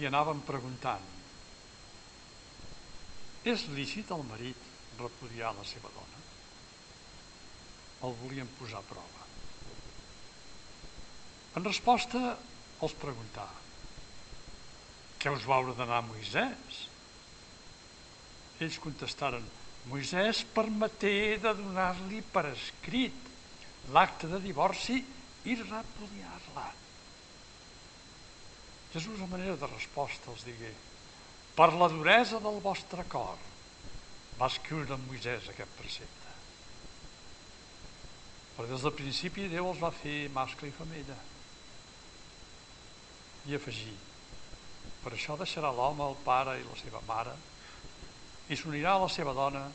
i anaven preguntant és lícit el marit repudiar la seva dona? El volien posar a prova. En resposta, els preguntà què us va ordenar Moisès? Ells contestaren Moisès permeté de donar-li per escrit l'acte de divorci i repudiar-la. Jesús, a manera de resposta, els digué per la duresa del vostre cor va escriure en Moisès aquest precepte. Però des del principi Déu els va fer mascle i femella. I afegir, per això deixarà l'home el pare i la seva mare i s'unirà a la seva dona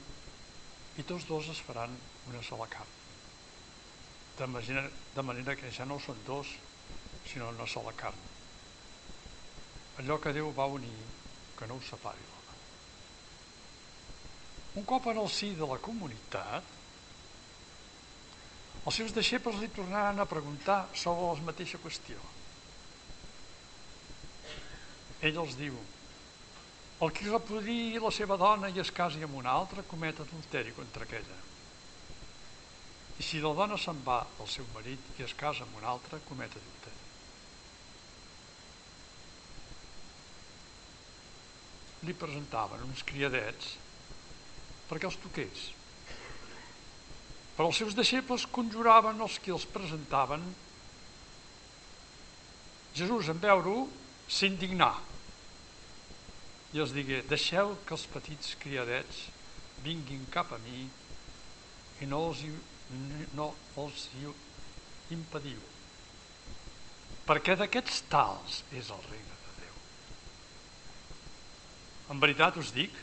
i tots dos es faran una sola carn. De manera, de manera que ja no són dos, sinó una sola carn. Allò que Déu va unir, que no ho separi l'home. Un cop en el si de la comunitat, els seus deixebles li tornaran a preguntar sobre la mateixa qüestió. Ell els diu, el qui repudi la seva dona i es casi amb una altra comet adulteri contra aquella. I si la dona se'n va al seu marit i es casa amb un altre, comet adulteri. Li presentaven uns criadets perquè els toqués. Però els seus deixebles conjuraven els que els presentaven. Jesús, en veure-ho, s'indignà i els digué, deixeu que els petits criadets vinguin cap a mi i no els, no els impediu, perquè d'aquests tals és el regne en veritat us dic,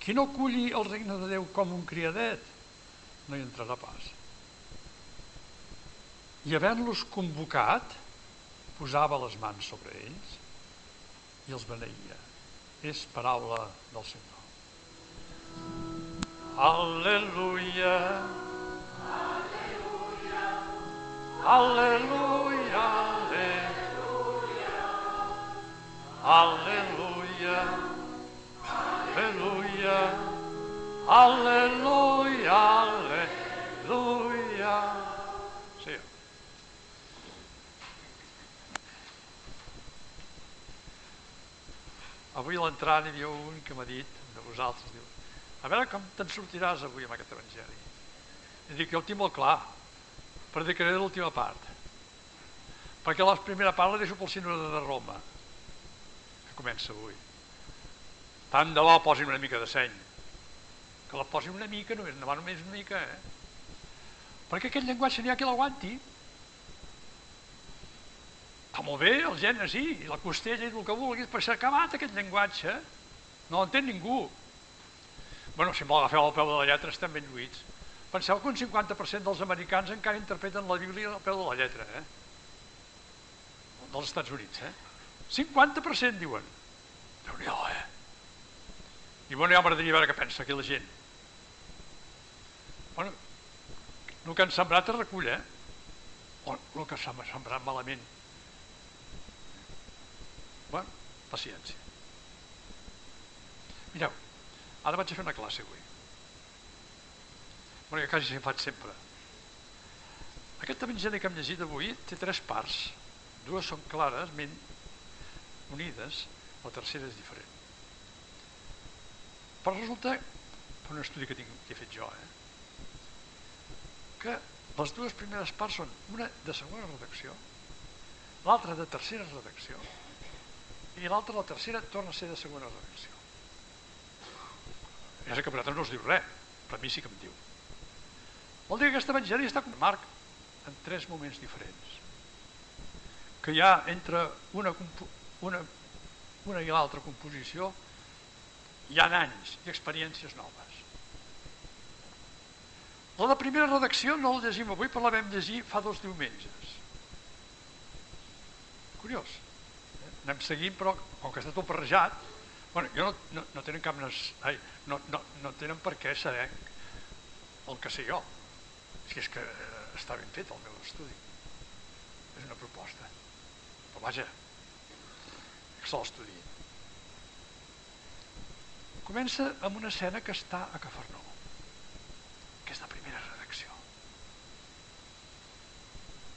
qui no aculli el regne de Déu com un criadet, no hi entrarà pas. I havent-los convocat, posava les mans sobre ells i els beneïa. És paraula del Senyor. Aleluia. Aleluia. Aleluia. Aleluia. Aleluia, aleluia, aleluia. Sí. Avui a l'entrada havia un que m'ha dit, de vosaltres, diu, a veure com te'n sortiràs avui amb aquest evangeli. I dic, jo ho tinc molt clar, predicaré l'última part. Perquè la primera part la deixo pel sínode de Roma, que comença avui. Tant de bo posin una mica de seny. Que la posin una mica, només, no només una mica, eh? Perquè aquest llenguatge n'hi ha qui l'aguanti. Està molt bé, el gènere sí, la costella i el que vulguis, però s'ha acabat aquest llenguatge. No l'entén ningú. Bueno, si m'ho agafeu al peu de la lletra estem ben lluïts. Penseu que un 50% dels americans encara interpreten la Bíblia al peu de la lletra, eh? Dels Estats Units, eh? 50% diuen. déu nhi eh? I bueno, ja m'agradaria veure què pensa aquí la gent. Bueno, el que han sembrat es recull, eh? O el que s'ha sembrat malament. Bueno, paciència. Mireu, ara vaig a fer una classe avui. Bueno, que quasi faig sempre. Aquest evangeli que hem llegit avui té tres parts. Dues són clares, unides, la tercera és diferent. Però resulta, per un estudi que, tinc, que he fet jo, eh, que les dues primeres parts són una de segona redacció, l'altra de tercera redacció, i l'altra, la tercera, torna a ser de segona redacció. Ja sé que per no us diu res, però a mi sí que em diu. Vol dir que aquest evangeli està com Marc en tres moments diferents. Que hi ha entre una, una, una i l'altra composició hi ha anys i experiències noves. La de primera redacció no la llegim avui, però la vam llegir fa dos diumenges. Curiós. Eh? Anem seguint, però com que està tot barrejat, bueno, jo no, no, no tenen cap... Ai, no, no, no tenen per què saber el que sé jo. Si és que eh, està ben fet el meu estudi. És una proposta. Però vaja, se l'estudi. Comença amb una escena que està a Cafarnou, que és la primera redacció.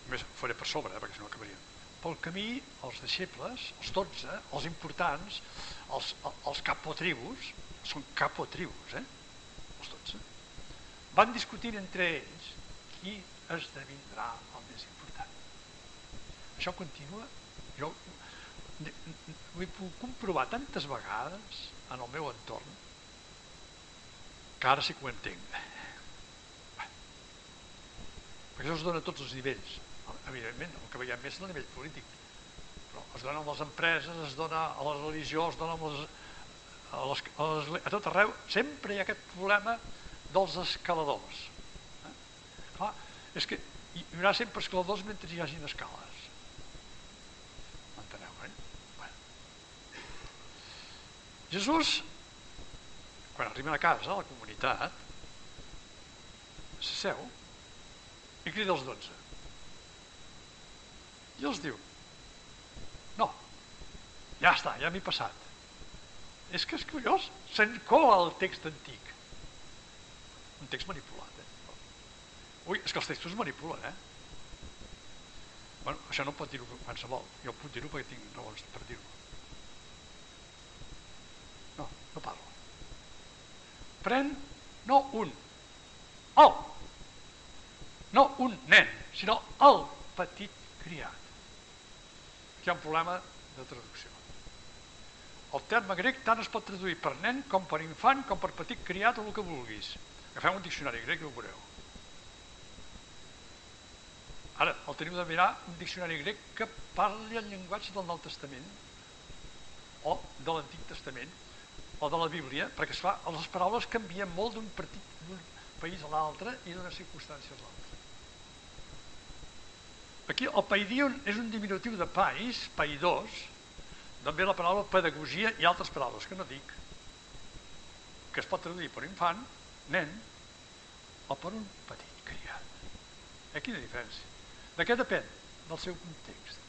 Més faré per sobre, eh, perquè si no acabaríem. Pel camí, els deixebles, els 12, els importants, els, els capotribus, són capotribus, eh? els 12, van discutint entre ells qui esdevindrà el més important. Això continua, jo ho he pogut comprovar tantes vegades en el meu entorn que ara sí que ho entenc. Perquè això es dona a tots els nivells. Evidentment, el que veiem més és el nivell polític. Però es dona a les empreses, es dona a la religió, es dona a, les, a, les, a, les, a tot arreu. Sempre hi ha aquest problema dels escaladors. Eh? Clar, és que hi haurà sempre escaladors mentre hi hagin escales. M'enteneu, eh? Bueno. Jesús, quan arriba a casa, a la comunitat, s'asseu i crida els dotze. I els diu, no, ja està, ja m'he passat. És que és curiós, s'encola el text antic un text manipulat. Eh? Ui, és que els textos manipulen, eh? Bueno, això no pot dir-ho qualsevol. Jo puc dir-ho perquè tinc raons per dir-ho. No, parlo. Pren no un, el. No un nen, sinó el petit criat. Aquí hi ha un problema de traducció. El terme grec tant es pot traduir per nen com per infant, com per petit criat o el que vulguis. Agafeu un diccionari grec i ho veureu. Ara, el teniu de mirar un diccionari grec que parli el llenguatge del Nou Testament o de l'Antic Testament o de la Bíblia, perquè es fa, les paraules canvien molt d'un país a l'altre i d'una circumstància a l'altra. Aquí el paidion és un diminutiu de país, paidós, també la paraula pedagogia i altres paraules que no dic, que es pot traduir per infant, nen o per un petit criat. Ha quina diferència? De què depèn? Del seu context.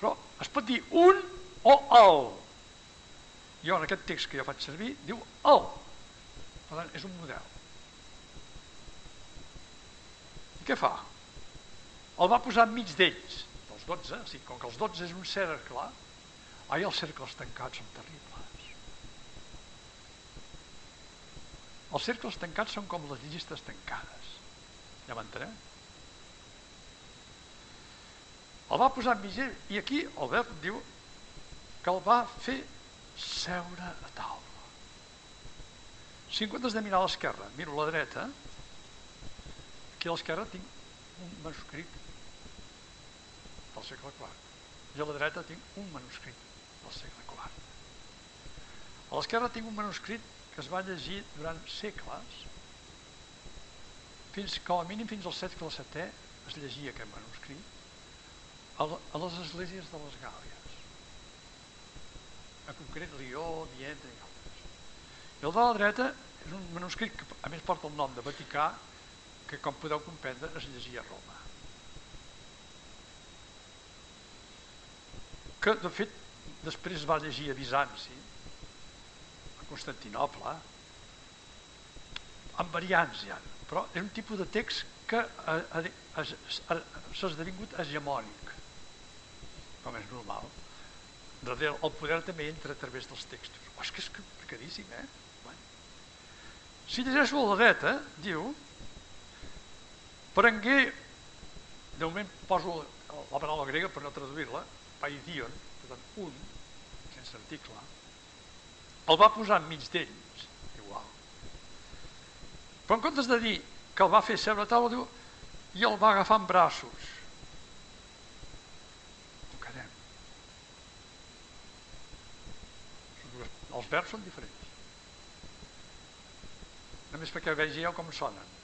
Però es pot dir un o el. Jo en aquest text que jo faig servir diu el. Per tant, és un model. I què fa? El va posar enmig d'ells, dels 12, o sigui, com que els 12 és un cercle, ai, els cercles tancats són terribles Els cercles tancats són com les llistes tancades. Ja m'entenem? El va posar en vigent i aquí el verb diu que el va fer seure a taula. Si en comptes de mirar a l'esquerra, miro a la dreta, aquí a l'esquerra tinc un manuscrit del segle IV. I a la dreta tinc un manuscrit del segle IV. A l'esquerra tinc un manuscrit que es va llegir durant segles, fins, com a mínim fins al segle VII es llegia aquest manuscrit, a, les esglésies de les Gàlies, en concret Lió, Viena i altres. I el de la dreta és un manuscrit que a més porta el nom de Vaticà, que com podeu comprendre es llegia a Roma. Que de fet després va llegir a Bizanci, Constantinople, amb variants ja, però és un tipus de text que s'ha esdevingut hegemònic, com és normal. El poder també entra a través dels textos. Oh, és que és complicadíssim, eh? Bueno. Si llegeixo la dreta, diu, prengué, de moment poso la paraula grega per no traduir-la, paidion, per tant, un, sense article, el va posar enmig d'ells, igual. Però en comptes de dir que el va fer seure a taula, diu, i el va agafar en braços. Els verbs són diferents. Només perquè veieu com sonen.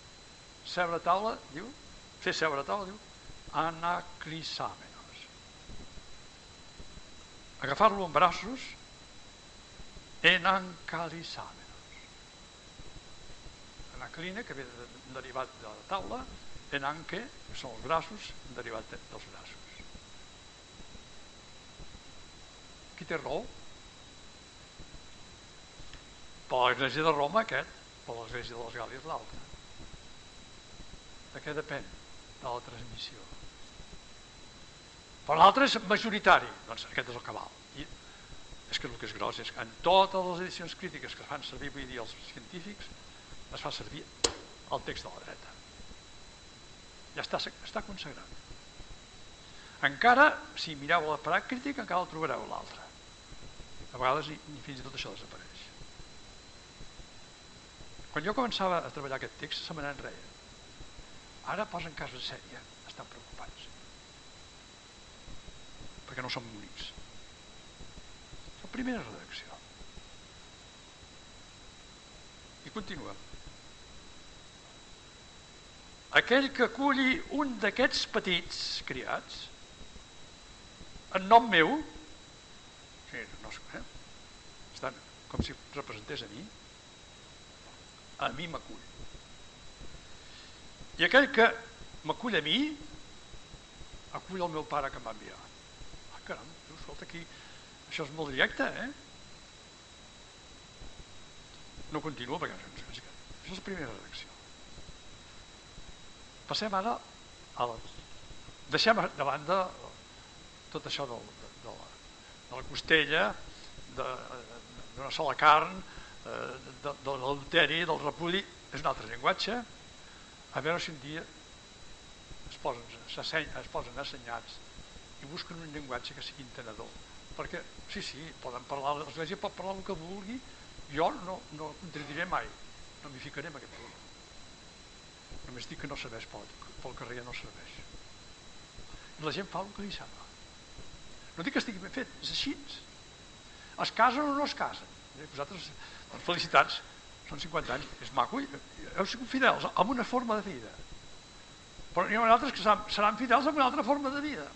Seure a taula, diu, fer seure a taula, diu, anacrisàmenos. Agafar-lo en braços enancalisàmenos. Anacline, que ve de, derivat de la taula, enanque, que són els braços, derivat dels braços. Qui té raó? Per l'Església de Roma aquest, per l'Església de les Gàlies l'altre. De què depèn? De la transmissió. Per l'altre és majoritari, doncs aquest és el cabal. I és que el que és gros és que en totes les edicions crítiques que fan servir avui dia els científics es fa servir el text de la dreta. Ja està, està consagrat. Encara, si mireu la pràctica, encara el trobareu l'altre. A vegades i, i fins i tot això desapareix. Quan jo començava a treballar aquest text, se me n'enreia. Ara posen cas de sèrie, estan preocupats. Perquè no som únics. La primera redacció. I continua. Aquell que aculli un d'aquests petits criats, en nom meu, sí, no, eh? estan com si representés a mi, a mi m'acull. I aquell que m'acull a mi, acull el meu pare que m'ha enviat. Ah, caram, escolta, aquí, això és molt directe, eh? No continuo perquè això és la primera redacció. Passem ara a la... Deixem de banda tot això del, de, la, de la costella, d'una sola carn, de, de l'adulteri, del repudi, és un altre llenguatge, a veure si un dia es posen, es posen assenyats i busquen un llenguatge que sigui entenedor. Perquè, sí, sí, poden parlar, l'Església pot parlar el que vulgui, jo no, no contradiré mai, no m'hi ficaré en aquest punt. Només dic que no serveix pel, pel carrer, no serveix. I la gent fa el que li sembla. No dic que estigui ben fet, és així. Es casen o no es casen. Vosaltres felicitats, són 50 anys, és maco, heu sigut fidels amb una forma de vida. Però n'hi ha altres que seran fidels amb una altra forma de vida.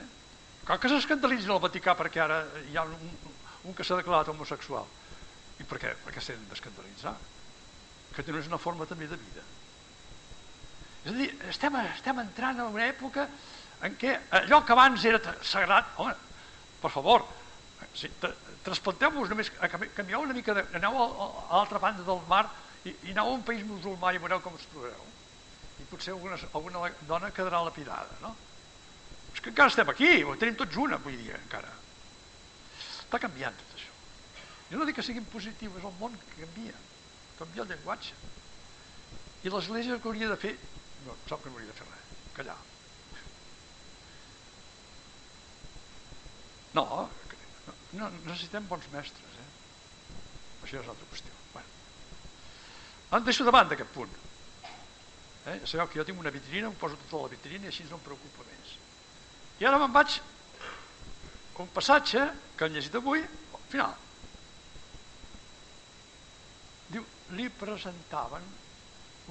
Eh? Cal que s'escandalitzi el Vaticà perquè ara hi ha un, un que s'ha declarat homosexual. I per què? Perquè s'han d'escandalitzar. Que no és una forma també de vida. És a dir, estem, estem entrant en una època en què allò que abans era sagrat, home, per favor, sí, Transplanteu-vos només, canvieu una mica, de, aneu a, a l'altra banda del mar i, i aneu a un país musulmà i veureu com us trobareu. I potser alguna, alguna dona quedarà lapidada, no? És que encara estem aquí, ho tenim tots una avui dia, encara. Està canviant tot això. Jo no dic que siguin positius, és el món que canvia. Canvia el llenguatge. I l'Església que hauria de fer, no, sap que no hauria de fer res, callar. No, no, necessitem bons mestres, eh? Això és altra qüestió. Bueno. En deixo davant d'aquest punt. Eh? Sabeu que jo tinc una vitrina, em poso tota la vitrina i així no em preocupa més. I ara me'n vaig un passatge que han llegit avui, al final. Diu, li presentaven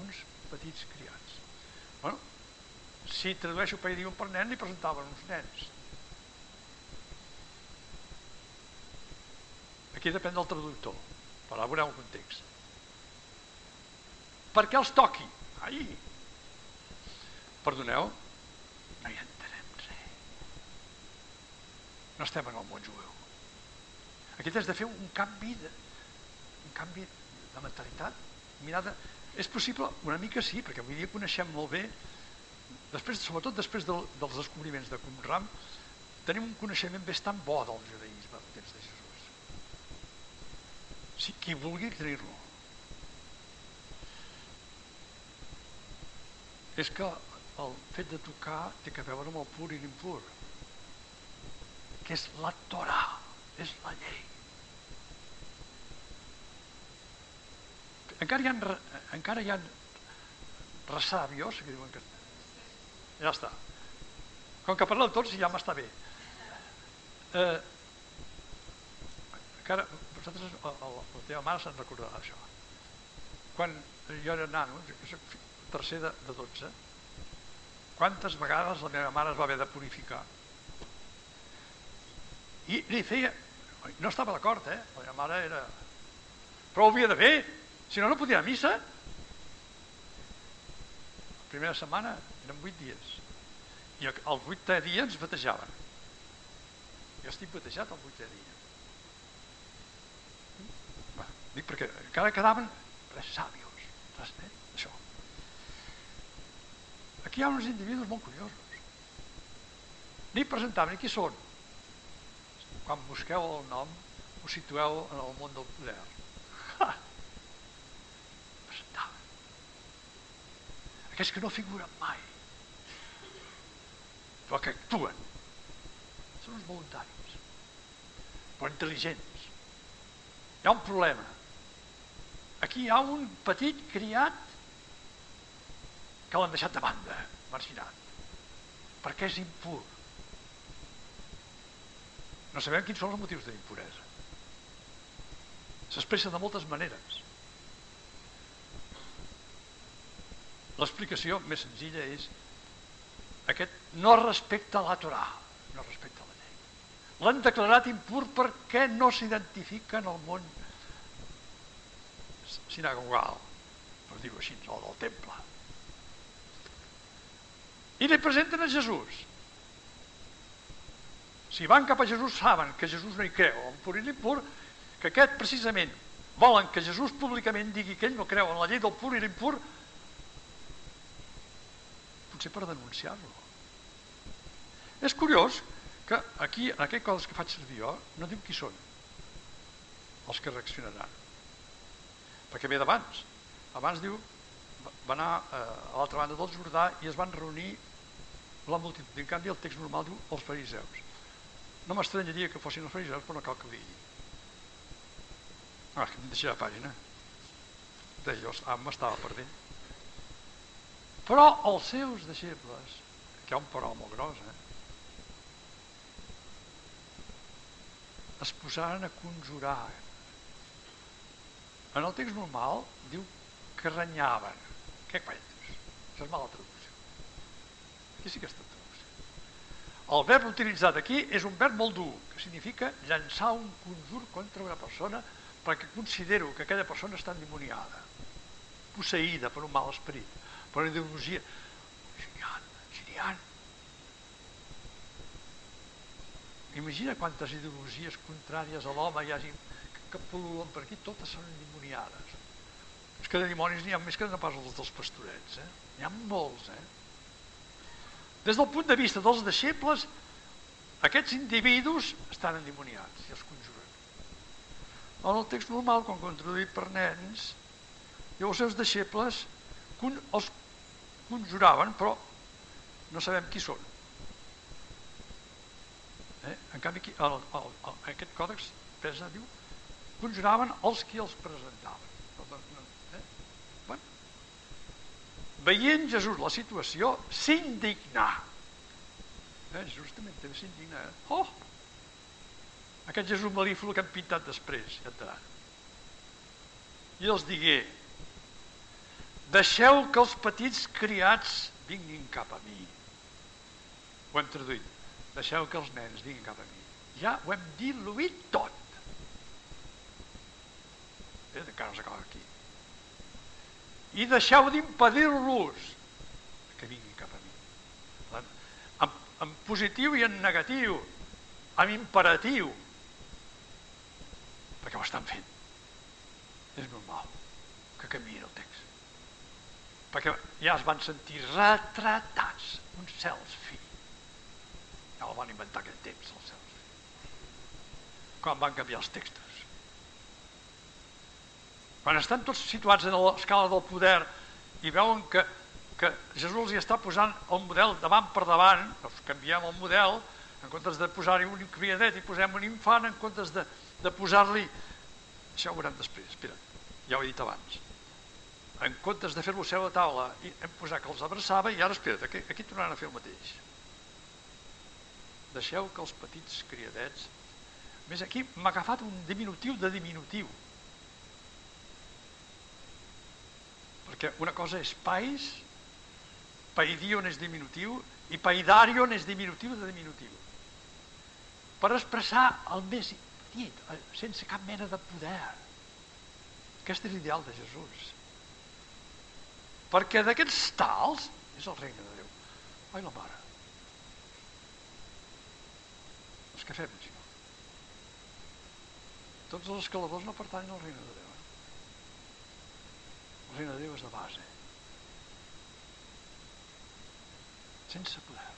uns petits criats. Bueno, si tradueixo per un per nen, li presentaven uns nens. Aquí depèn del traductor, però veureu el context. Per què els toqui? Ai! Perdoneu, no hi entenem res. No estem en el món jueu. Aquí has de fer un canvi de, un canvi de mentalitat, mirada. És possible? Una mica sí, perquè avui dia coneixem molt bé, després, sobretot després del, dels descobriments de Qumran, tenim un coneixement bastant bo del judaïsme del temps de Jesús si qui vulgui tenir-lo. És que el fet de tocar té que veure amb el pur i l'impur, que és la Torà, és la llei. Encara hi ha, encara hi ha resàbios que diuen que ja està. Com que parleu tots ja m'està bé. Eh, encara, vosaltres, la, teva mare se'n recordarà això. Quan jo era nano, jo soc tercer de, de 12, quantes vegades la meva mare es va haver de purificar? I li feia... No estava d'acord, eh? La meva mare era... Però ho havia de fer, si no, no podia anar a missa. La primera setmana eren vuit dies. I el vuitè dia ens batejaven. Jo estic batejat el vuitè dia. Va, dic perquè encara quedaven res sàvios, res, eh? això. Aquí hi ha uns individus molt curiosos. Ni presentaven, qui són? Quan busqueu el nom, us situeu en el món del poder. Ha! Presentaven. Aquests que no figuren mai, però que actuen. Són uns voluntaris, però intel·ligents. Hi ha un problema. Aquí hi ha un petit criat que l'han deixat de banda, marginat, perquè és impur. No sabem quins són els motius d'impuresa. S'expressa de moltes maneres. L'explicació més senzilla és aquest no respecta la Torà, no respecta la llei. L'han declarat impur perquè no s'identifica en el món sinagogal, per dir-ho així, el del temple. I li presenten a Jesús. Si van cap a Jesús saben que Jesús no hi creu, en pur i l'impur, que aquest precisament volen que Jesús públicament digui que ell no creu en la llei del pur i l'impur, potser per denunciar-lo. És curiós que aquí, en aquestes coses que faig servir jo, no diu qui són els que reaccionaran. Perquè ve d'abans. Abans diu, va anar eh, a l'altra banda del Jordà i es van reunir la multitud. En canvi, el text normal diu els fariseus. No m'estranyaria que fossin els fariseus, però no cal que ho digui. Ah, que em la pàgina. Deia, ah, m'estava perdent. Però els seus deixebles, que hi ha un però molt gros, eh? es posaren a conjurar. En el text normal diu que renyaven. Què quantes? Això és mala traducció. Aquí sí que està traducció. El verb utilitzat aquí és un verb molt dur, que significa llançar un conjur contra una persona perquè considero que aquella persona està endimoniada, posseïda per un mal esperit per una ideologia. N'hi ha. Imagina quantes ideologies contràries a l'home hi hagi que pol·lulen per aquí, totes són endimoniades. És que de dimonis n'hi ha més que no pas els dels pastorets, eh? N'hi ha molts, eh? Des del punt de vista dels deixebles, aquests individus estan endimoniats i els conjuren. En el text normal, quan controduït per nens, i els seus deixebles els conjuraven, però no sabem qui són. Eh? En canvi, aquí, el, el, el, aquest còdex pesa, diu, conjuraven els qui els presentaven. Eh? Bueno. Veient Jesús la situació, s'indignà. Eh? Jesús també també s'indigna. Eh? Oh! Aquest Jesús malífol que han pintat després, ja entrarà. I els digué, Deixeu que els petits criats vinguin cap a mi. Ho hem traduït. Deixeu que els nens vinguin cap a mi. Ja ho hem diluït tot. Eh, no s'acaba aquí. I deixeu d'impedir-los que vinguin cap a mi. En, en positiu i en negatiu, en imperatiu, perquè ho estan fent. És normal que canviï el text perquè ja es van sentir retratats, uns cels fi. Ja el van inventar aquell temps, els cels. Quan van canviar els textos. Quan estan tots situats en l'escala del poder i veuen que, que Jesús els hi està posant el model davant per davant, doncs canviem el model, en comptes de posar-hi un criadet i posem un infant, en comptes de, de posar-li... Això ho veurem després, espera, ja ho he dit abans en comptes de fer-lo seu a taula, hem posat que els abraçava i ara, espera't, aquí, aquí tornaran a fer el mateix. Deixeu que els petits criadets... Més aquí m'ha agafat un diminutiu de diminutiu. Perquè una cosa és pais, paidion és diminutiu, i paidarion és diminutiu de diminutiu. Per expressar el més petit, sense cap mena de poder. Aquest és l'ideal de Jesús perquè d'aquests tals és el regne de Déu. Ai, la mare. escaladors, què fem? Si no? Tots els escaladors no pertanyen al regne de Déu. El regne de Déu és de base. Sense poder.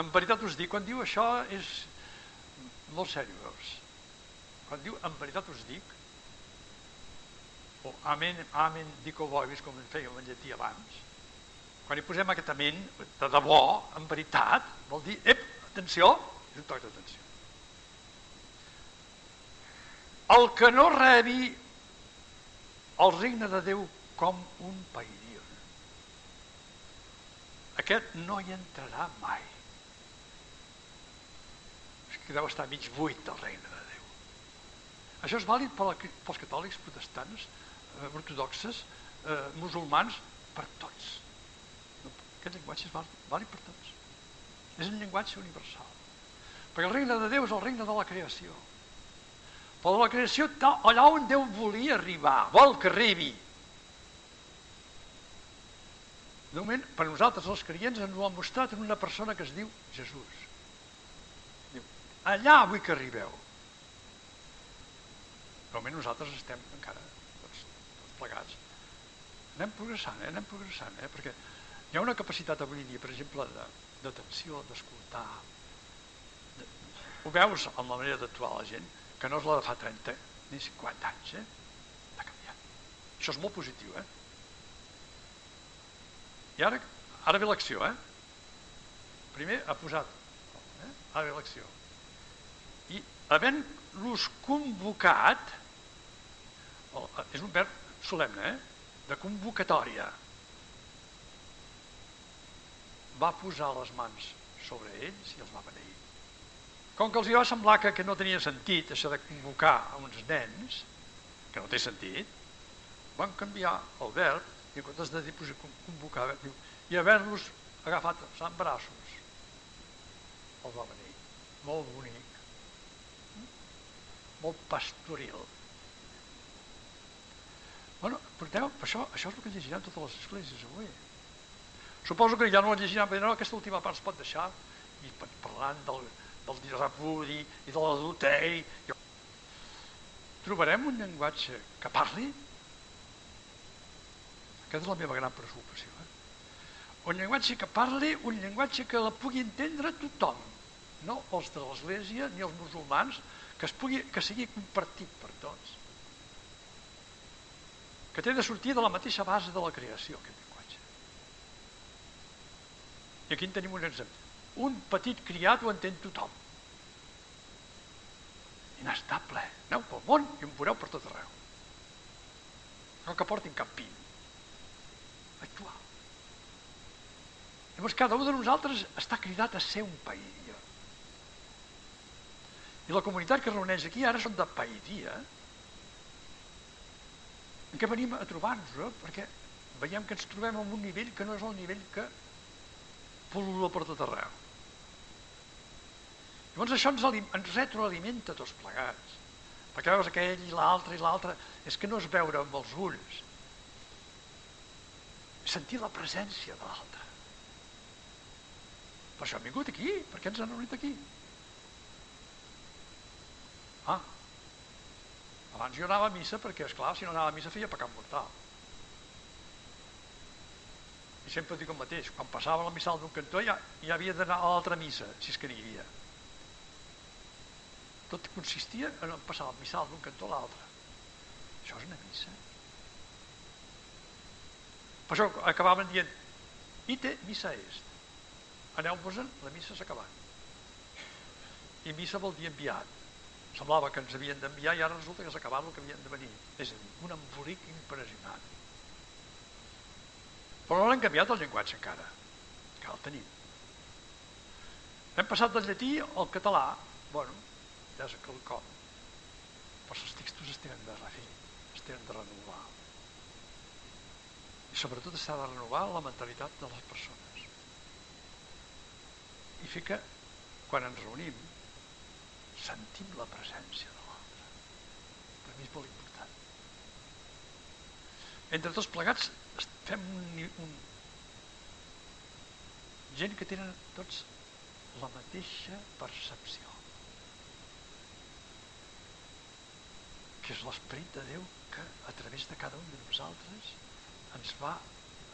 En veritat us dic, quan diu això és molt seriós? Quan diu en veritat us dic, o amen, amen, dico vobis, com en fèiem en llatí abans, quan hi posem aquest amen, de debò, en veritat, vol dir, ep, atenció, és un toc d'atenció. El que no rebi el regne de Déu com un païdil, aquest no hi entrarà mai. És que deu estar mig buit el regne de Déu. Això és vàlid pels catòlics protestants, eh, ortodoxes, eh, musulmans, per tots. Aquest llenguatge és vàlid, vàlid per tots. És un llenguatge universal. Perquè el regne de Déu és el regne de la creació. Però la creació allà on Déu volia arribar, vol que arribi. De moment, per nosaltres els creients ens ho han mostrat en una persona que es diu Jesús. Diu, allà vull que arribeu. De moment nosaltres estem encara tots, tots plegats. Anem progressant, eh? anem progressant, eh? perquè hi ha una capacitat avui dia, per exemple, d'atenció, de, d'escoltar. De, ho veus en la manera d'actuar la gent, que no és la de fa 30 ni 50 anys, eh? Ha canviat. Això és molt positiu, eh? I ara, ara ve l'acció, eh? Primer ha posat, eh? ara ve l'acció. I havent-los convocat, és un verb solemne, eh? de convocatòria, va posar les mans sobre ells i els va beneir. Com que els hi va semblar que, que no tenia sentit això de convocar a uns nens, que no té sentit, van canviar el verb i en comptes de dir pues, convocar, diu, i haver-los agafat en braços, els va venir. Molt bonic, molt pastoril. Bueno, porteu, això, això és el que llegiran totes les esglésies avui. Suposo que ja no la llegiran, perquè no, aquesta última part es pot deixar i parlaran del, del repudi i de l'adulteri. Trobarem un llenguatge que parli? Aquesta és la meva gran preocupació. Eh? Un llenguatge que parli, un llenguatge que la pugui entendre tothom, no els de l'Església ni els musulmans, que, es pugui, que sigui compartit per tots. Que té de sortir de la mateixa base de la creació, aquest llenguatge. I aquí en tenim un exemple un petit criat ho entén tothom. Inestable. Aneu pel món i em veureu per tot arreu. No que portin cap pin. Actuar. Llavors cada un de nosaltres està cridat a ser un païdia. I la comunitat que es reuneix aquí ara són de païdia. En què venim a trobar-nos? Eh? Perquè veiem que ens trobem en un nivell que no és el nivell que pol·lula per tot arreu. Llavors això ens, ens retroalimenta tots plegats. Perquè veus aquell i l'altre i l'altre, és que no és veure amb els ulls, sentir la presència de l'altre. Per això hem vingut aquí, per què ens han reunit aquí? Ah, abans jo anava a missa perquè, és clar, si no anava a missa feia pecat mortal. I sempre dic el mateix, quan passava la missal d'un cantó ja, ja havia d'anar a l'altra missa, si és que n'hi havia. Tot consistia en passar el missal d'un cantó a l'altre. Això és una missa. Per això acabaven dient ite missa est. Aneu-vos-en, la missa s'ha acabat. I missa vol dir enviat. Semblava que ens havien d'enviar i ara resulta que s'ha acabat el que havien de venir. És a dir, un embolic impressionant. Però no l'hem canviat el llenguatge encara, que el tenim. Hem passat del llatí al català, bueno, és quelcom. Però els textos es tenen de refer, es tenen de renovar. I sobretot s'ha de renovar la mentalitat de les persones. I fer que quan ens reunim sentim la presència de l'altre. Per mi és molt important. Entre tots plegats fem un, un gent que tenen tots la mateixa percepció. Que és l'esperit de Déu que a través de cada un de nosaltres ens va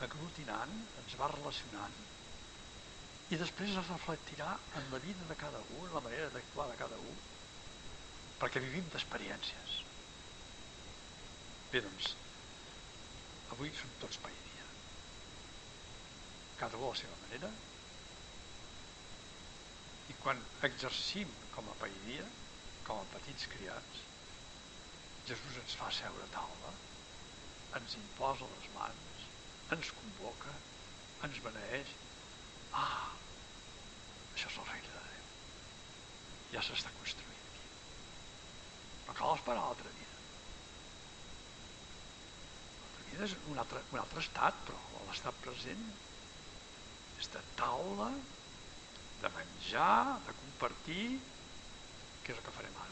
aglutinant, ens va relacionant i després es reflectirà en la vida de cada un, en la manera d'actuar de cada un, perquè vivim d'experiències. Bé, doncs, avui som tots païdia. Cada un a la seva manera, i quan exercim com a païdia, com a petits criats, Jesús ens fa seure a taula, ens imposa les mans, ens convoca, ens beneeix. Ah, això és el regne de Déu. Ja s'està construint aquí. No cal esperar l'altra vida. L'altra vida és un altre, un altre estat, però l'estat present és de taula, de menjar, de compartir, que és el que farem ara.